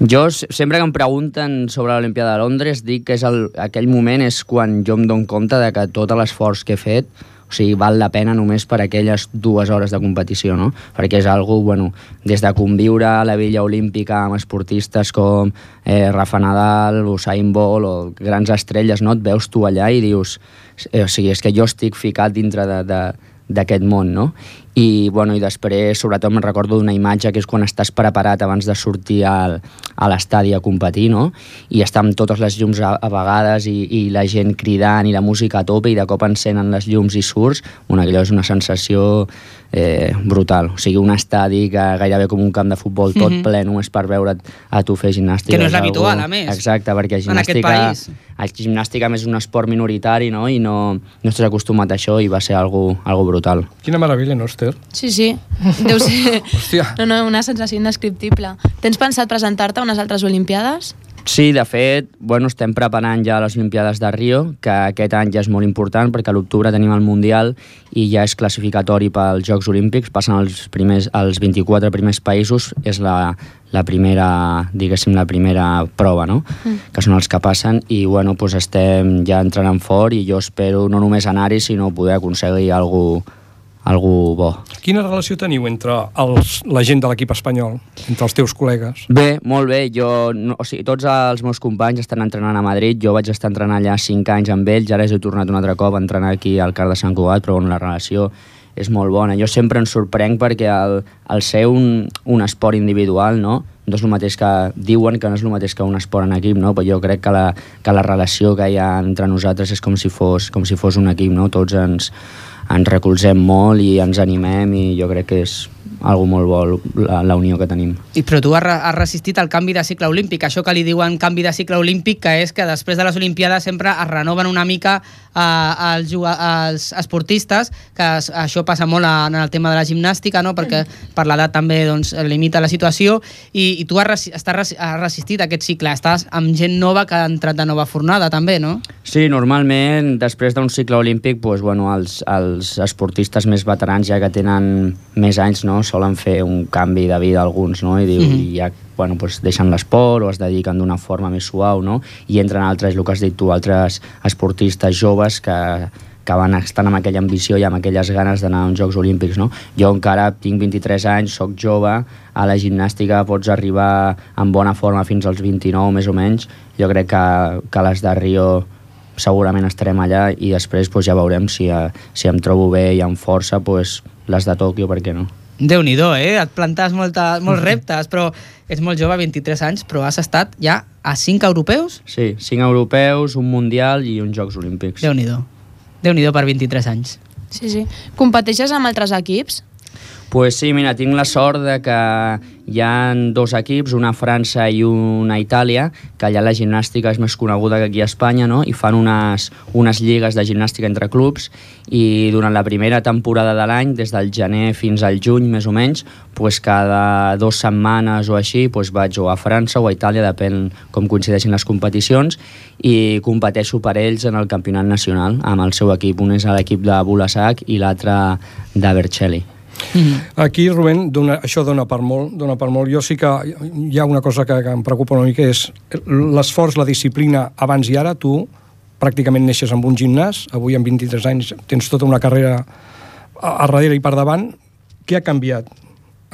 Jo, sempre que em pregunten sobre l'Olimpiada de Londres, dic que és el, aquell moment és quan jo em dono compte de que tot l'esforç que he fet o sigui, val la pena només per aquelles dues hores de competició, no? Perquè és algo, bueno, des de conviure a la Villa Olímpica amb esportistes com eh, Rafa Nadal, Usain Bolt o grans estrelles, no? Et veus tu allà i dius... Eh, o sigui, és que jo estic ficat dintre de, de, d'aquest món, no? I, bueno, i després, sobretot, me'n recordo d'una imatge que és quan estàs preparat abans de sortir al, a l'estadi a competir, no? I està amb totes les llums a, a vegades i, i la gent cridant i la música a tope i de cop encenen les llums i surts, bueno, allò és una sensació eh, brutal. O sigui, un estadi que gairebé com un camp de futbol tot Mhm. ple només per veure't a tu fer gimnàstica. Que no és l'habitual, a més. Exacte, perquè En aquest gimnàstica... país. El gimnàstica més és un esport minoritari, no? I no, no estàs acostumat a això i va ser algo, algo brutal. Quina meravella, no, Esther? Sí, sí. Deu ser... (laughs) Hòstia. No, no, una sensació indescriptible. Tens pensat presentar-te unes altres Olimpiades? Sí, de fet, bueno, estem preparant ja les Olimpiades de Rio, que aquest any ja és molt important perquè a l'octubre tenim el Mundial i ja és classificatori pels Jocs Olímpics, passen els, primers, els 24 primers països, és la, la primera, diguéssim, la primera prova, no? Mm. que són els que passen i bueno, doncs estem ja entrenant fort i jo espero no només anar-hi sinó poder aconseguir alguna algú bo. Quina relació teniu entre els, la gent de l'equip espanyol, entre els teus col·legues? Bé, molt bé. Jo, no, o sigui, tots els meus companys estan entrenant a Madrid. Jo vaig estar entrenant allà 5 anys amb ells. Ara he tornat un altre cop a entrenar aquí al Car de Sant Cugat, però bueno, la relació és molt bona. Jo sempre em sorprenc perquè el, el ser un, un esport individual, no? no és el mateix que diuen que no és el mateix que un esport en equip, no? però jo crec que la, que la relació que hi ha entre nosaltres és com si fos, com si fos un equip, no? tots ens, ens recolzem molt i ens animem i jo crec que és algo molt bo la, la unió que tenim. I, però tu has, has resistit el canvi de cicle olímpic, això que li diuen canvi de cicle olímpic, que és que després de les Olimpiades sempre es renoven una mica eh, els, els esportistes, que es, això passa molt en el tema de la gimnàstica, no? perquè per l'edat també doncs, limita la situació, i, i tu has, resi estàs, has resistit aquest cicle, estàs amb gent nova que ha entrat de nova fornada també, no? Sí, normalment, després d'un cicle olímpic, doncs, bueno, els, els esportistes més veterans, ja que tenen més anys, no, solen fer un canvi de vida alguns, no? I, diu, Mhm. i ja bueno, doncs deixen l'esport o es dediquen d'una forma més suau, no? I entren altres, el que has dit tu, altres esportistes joves que, que van estar amb aquella ambició i amb aquelles ganes d'anar a uns Jocs Olímpics, no? Jo encara tinc 23 anys, sóc jove, a la gimnàstica pots arribar en bona forma fins als 29, més o menys. Jo crec que, que les de Rio segurament estarem allà i després doncs, ja veurem si, eh, si em trobo bé i amb força, doncs, les de Tòquio, per què no? Déu nhi eh? Et plantes molta, molts (laughs) reptes, però ets molt jove, 23 anys, però has estat ja a 5 europeus? Sí, 5 europeus, un mundial i uns Jocs Olímpics. déu nhi déu nhi per 23 anys. Sí, sí. Competeixes amb altres equips? Pues sí, mira, tinc la sort de que hi ha dos equips, una a França i una a Itàlia, que allà la gimnàstica és més coneguda que aquí a Espanya, no? i fan unes, unes lligues de gimnàstica entre clubs, i durant la primera temporada de l'any, des del gener fins al juny, més o menys, pues cada dues setmanes o així pues vaig o a França o a Itàlia, depèn com coincideixin les competicions, i competeixo per ells en el campionat nacional, amb el seu equip. Un és l'equip de Bulasac i l'altre de Vercelli. Aquí, Rubén, dona, això dona per molt, dona per molt. Jo sí que hi ha una cosa que, que em preocupa una mica, és l'esforç, la disciplina abans i ara. Tu pràcticament neixes amb un gimnàs, avui amb 23 anys tens tota una carrera a, a darrere i per davant. Què ha canviat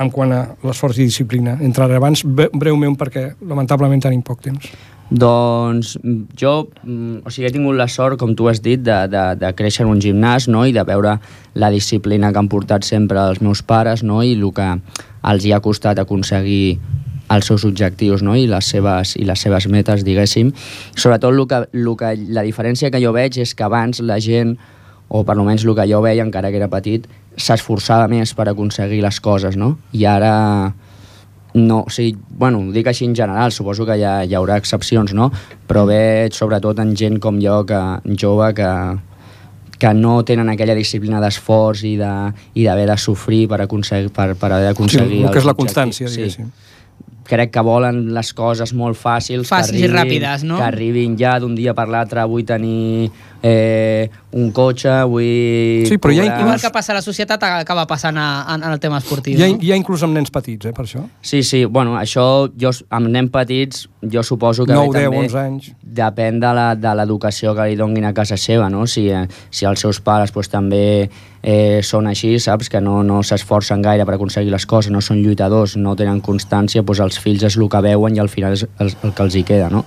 en quant a l'esforç i disciplina i abans? Bre- Breument, perquè lamentablement tenim poc temps. Doncs jo, mm, o sigui, he tingut la sort, com tu has dit, de, de, de créixer en un gimnàs no? i de veure la disciplina que han portat sempre els meus pares no? i el que els hi ha costat aconseguir els seus objectius no? I, les seves, i les seves metes, diguéssim. Sobretot el que, el que, la diferència que jo veig és que abans la gent, o per almenys el que jo veia encara que era petit, s'esforçava més per aconseguir les coses, no? I ara no, o sigui, bueno, ho dic així en general, suposo que hi, ha, hi haurà excepcions, no? Però veig sobretot en gent com jo, que, jove, que, que no tenen aquella disciplina d'esforç i de- i d'haver de, de sofrir per, aconseguir, per, per haver d'aconseguir Sí, el que és la constància, diguéssim. Crec que volen les coses molt fàcils, Fàcils i que arribin, ràpides, no? que arribin ja d'un dia per l'altre, vull tenir eh, un cotxe, vull... Sí, però hi ha cobrar- Igual que passa a la societat, acaba passant a, a, en el tema esportiu. Hi ha, no? hi ha inclús amb nens petits, eh, per això. Sí, sí, bueno, això jo, amb nens petits jo suposo que 9, bé, 10, també 11 anys. depèn de la- de l'educació que li donguin a casa seva, no? Si, eh, si els seus pares pues, també eh, són així, saps? Que no, no s'esforcen gaire per aconseguir les coses, no són lluitadors, no tenen constància, doncs els fills és el que veuen i al final és el, el que els hi queda, no?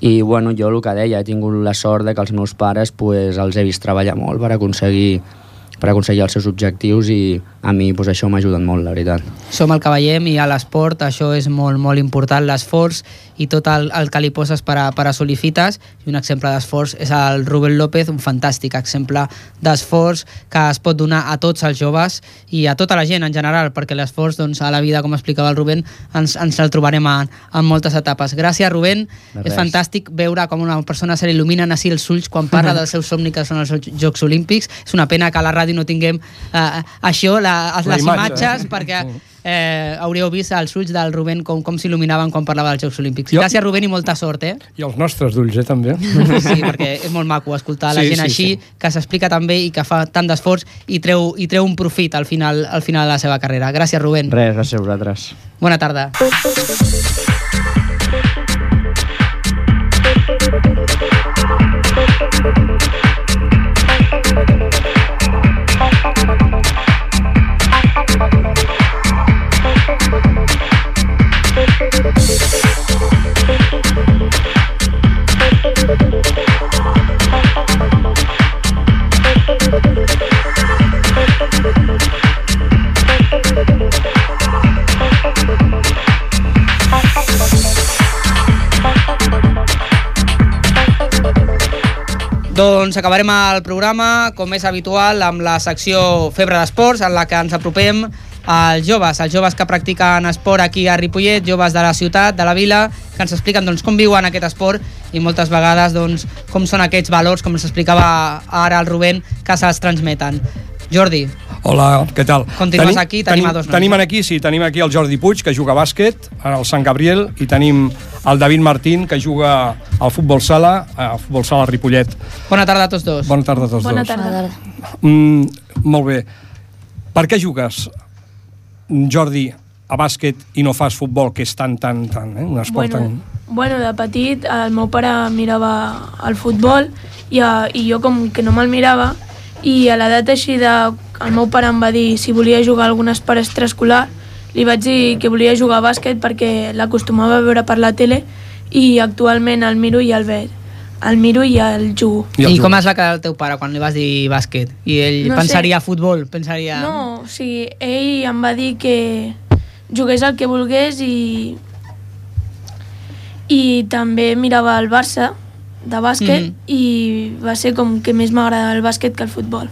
I bueno, jo el que deia, he tingut la sort de que els meus pares pues, els he vist treballar molt per aconseguir per aconseguir els seus objectius i a mi pues, això m'ha ajudat molt, la veritat. Som el que veiem i a l'esport això és molt, molt important, l'esforç i tot el, el que li poses per, a, per assolir fites. I un exemple d'esforç és el Rubén López, un fantàstic exemple d'esforç que es pot donar a tots els joves i a tota la gent en general, perquè l'esforç doncs, a la vida, com explicava el Rubén, ens, ens el trobarem en, en moltes etapes. Gràcies, Rubén. És fantàstic veure com una persona se li il·luminen així els ulls quan parla (laughs) del seu somni que són els Jocs Olímpics. És una pena que a la ràdio no tinguem eh, això, la, La les imatge, imatges, eh? perquè eh, hauríeu vist els ulls del Rubén com, com s'il·luminaven quan parlava dels Jocs Olímpics. Jo- Gràcies, Rubén, i molta sort, eh? I els nostres d'ulls, eh, també. Sí, perquè és molt maco escoltar la Sí, gent sí, així, sí. que s'explica tan bé i que fa tant d'esforç i, treu, i treu un profit al final, al final de la seva carrera. Gràcies, Rubén. Res, gràcies a vosaltres. Bona tarda. Doncs acabarem el programa, com és habitual, amb la secció Febre d'Esports, en la que ens apropem als joves, als joves que practiquen esport aquí a Ripollet, joves de la ciutat, de la vila, que ens expliquen doncs, com viuen aquest esport i moltes vegades doncs, com són aquests valors, com ens explicava ara el Rubén, que se'ls transmeten. Jordi, Hola, què tal? Continues aquí, tenim a dos nois. Tenim aquí, sí, tenim aquí el Jordi Puig, que juga a bàsquet, al Sant Gabriel, i tenim el David Martín, que juga al futbol sala, al futbol sala Ripollet. bona tarda a tots dos. Bona tarda a tots Bona dos. tarda. Mm, molt bé. Per què jugues, Jordi, a bàsquet i no fas futbol, que és tan, tan, tan, eh? un esport Bueno, tan... bueno, de petit el meu pare mirava el futbol i, eh, i jo com que no me'l mirava i a l'edat així de... El meu pare em va dir si volia jugar a algun esport extraescolar li vaig dir que volia jugar a bàsquet perquè l'acostumava a veure per la tele i actualment el miro i el veig. El miro i el jugo. I, I com es va quedar el teu pare quan li vas dir bàsquet? I ell No sé. pensaria a futbol, pensaria... No, o sigui, ell em va dir que jugués el que volgués i i també mirava el Barça de bàsquet Mhm. i va ser com que més m'agrada el bàsquet que el futbol.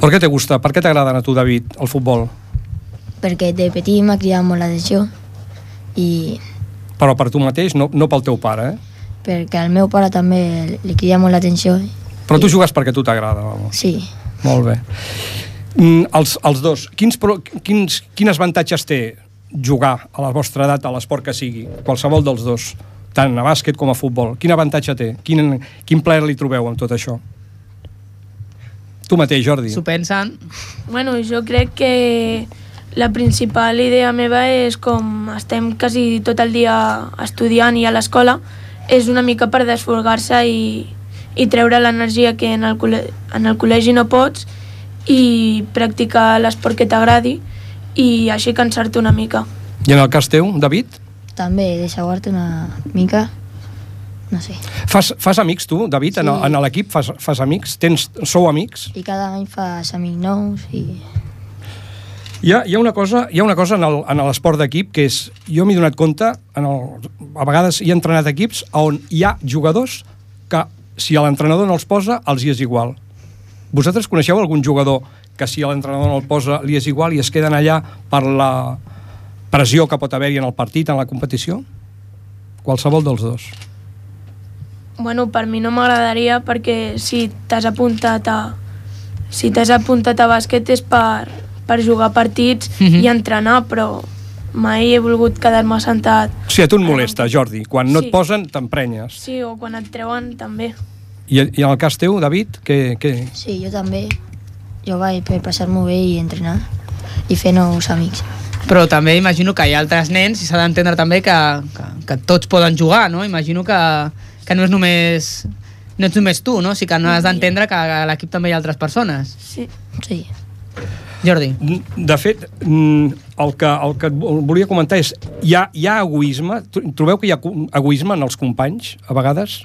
Per què te gusta? Per què t'agrada a tu, David, el futbol? perquè de petit m'ha cridat molt l'atenció i Però per tu mateix, no, no pel teu pare, eh? Perquè al meu pare també li crida molt l'atenció. Però tu jugues perquè a tu t'agrada, vamos. Sí, Molt bé. Mm, els, els dos, quins, quins, quins avantatges té jugar a la vostra edat a l'esport que sigui? Qualsevol dels dos, tant a bàsquet com a futbol. Quin avantatge té? Quin, quin plaer li trobeu amb tot això? Tu mateix, Jordi. S'ho pensen? Bueno, jo crec que la principal idea meva és com estem quasi tot el dia estudiant i a l'escola, és una mica per desfolgar-se i, i treure l'energia que en el, col·le en el col·legi no pots i practicar l'esport que t'agradi i així cansar-te una mica. I en el cas teu, David? també deixar-te una mica, no sé. Fas, fas amics tu, David, en, el- en l'equip? Fas, fas amics? Tens, sou amics? I cada any fas amics nous i Hi ha, hi ha una cosa, hi ha una cosa en l'esport d'equip que és, jo m'he donat compte, en el, a vegades hi he entrenat equips on hi ha jugadors que si l'entrenador no els posa, els hi és igual. Vosaltres coneixeu algun jugador que si l'entrenador no el posa li és igual i es queden allà per la pressió que pot haver-hi en el partit, en la competició? Qualsevol dels dos. Bueno, per mi no m'agradaria perquè si t'has apuntat a si t'has apuntat a bàsquet és per, per jugar partits Mhm. i entrenar, però mai he volgut quedar-me sentat. O sigui, a tu et molesta, Jordi. Quan no Sí. et posen, t'emprenyes. Sí, o quan et treuen també. I, I en el cas teu, David, que, que... sí, jo també. Jo vaig per passar-m'ho bé i entrenar i fer nous amics. Però també imagino que hi ha altres nens i s'ha d'entendre també que, que, que tots poden jugar, no? Imagino que, que no és només no ets només tu, no? O sigui que no has d'entendre que a l'equip també hi ha altres persones. Sí. Sí. Jordi. De fet, mm, el que, el que volia comentar és, hi ha, hi ha egoisme? Tro- Trobeu que hi ha egoisme en els companys, a vegades?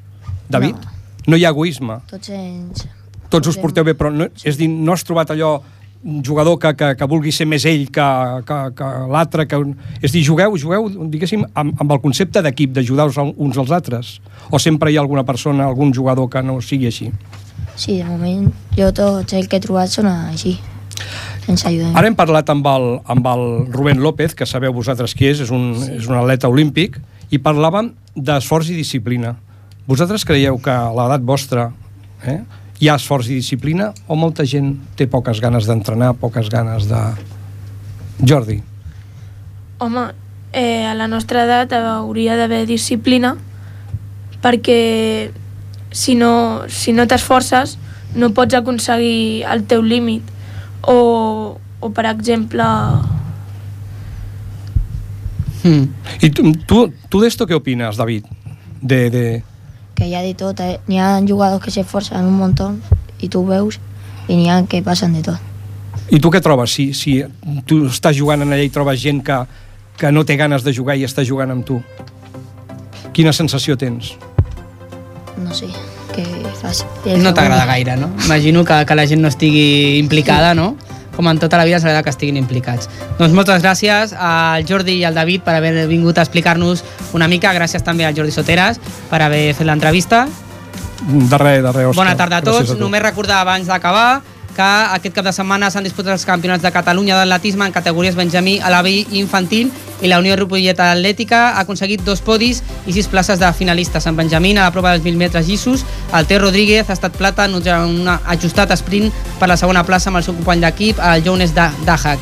David? No, no hi ha egoisme. Tots ens... Tots us porteu bé, però no, és dir, no has trobat allò un jugador que, que, que vulgui ser més ell que, que, que l'altre, que... és dir, jugueu, jugueu, diguéssim, amb, amb el concepte d'equip, d'ajudar-vos uns als altres? O sempre hi ha alguna persona, algun jugador que no sigui així? Sí, de moment jo tots els que he trobat són així. Ens ajudem. Ara hem parlat amb el, amb el Rubén López, que sabeu vosaltres qui és, és un, sí. és un atleta olímpic, i parlàvem d'esforç i disciplina. Vosaltres creieu que a l'edat vostra eh, hi ha esforç i disciplina o molta gent té poques ganes d'entrenar, poques ganes de... Jordi. home, eh, a la nostra edat hauria d'haver disciplina perquè si no, si no t'esforces no pots aconseguir el teu límit o, o per exemple Mm. I tu, tu, tu d'esto què opines, David? De, de... Que hi ha de tot. eh? N'hi ha jugadors que s'esforcen un muntó i tu ho veus i n'hi ha que passen de tot. I tu què trobes? Si, si tu estàs jugant en allà i trobes gent que, que no té ganes de jugar i està jugant amb tu, quina sensació tens? No sé, que fas... No t'agrada gaire, no? Imagino que, que la gent no estigui implicada, no? Com en tota la vida s'agrada que estiguin implicats. Doncs moltes gràcies al Jordi i al David per haver vingut a explicar-nos una mica. Gràcies també al Jordi Soteres per haver fet l'entrevista. De res, de res, Òscar. Bona tarda a tots. Tu. Només recordar abans d'acabar que aquest cap de setmana s'han disputat els campionats de Catalunya d'atletisme en categories Benjamí, Alaví i Infantil i la Unió Ripollet Atlètica ha aconseguit dos podis i sis places de finalistes. En Benjamí, a la prova dels 1.000 metres llissos, el Ter Rodríguez ha estat plata en un ajustat sprint per la segona plaça amb el seu company d'equip, el Jones Dahak,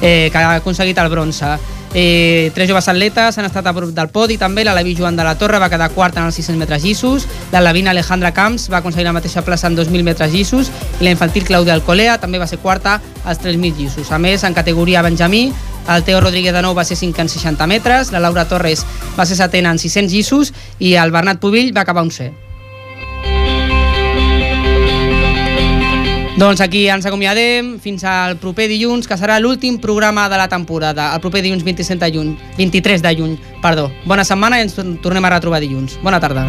eh, que ha aconseguit el bronze. Eh, tres joves atletes han estat a prop del podi també, la Levi Joan de la Torre va quedar quarta en els 600 metres llissos, la Lavina Alejandra Camps va aconseguir la mateixa plaça en 2.000 metres llissos i la infantil Claudia Alcolea també va ser quarta als 3.000 llissos. A més, en categoria Benjamí, el Teo Rodríguez de nou va ser 5 en 60 metres, la Laura Torres va ser setena en 600 llissos i el Bernat Pubill va acabar un C. Doncs aquí ens acomiadem fins al proper dilluns, que serà l'últim programa de la temporada, el proper dilluns 27 de juny, 23 de juny, perdó. Bona setmana i ens tornem a retrobar dilluns. Bona tarda.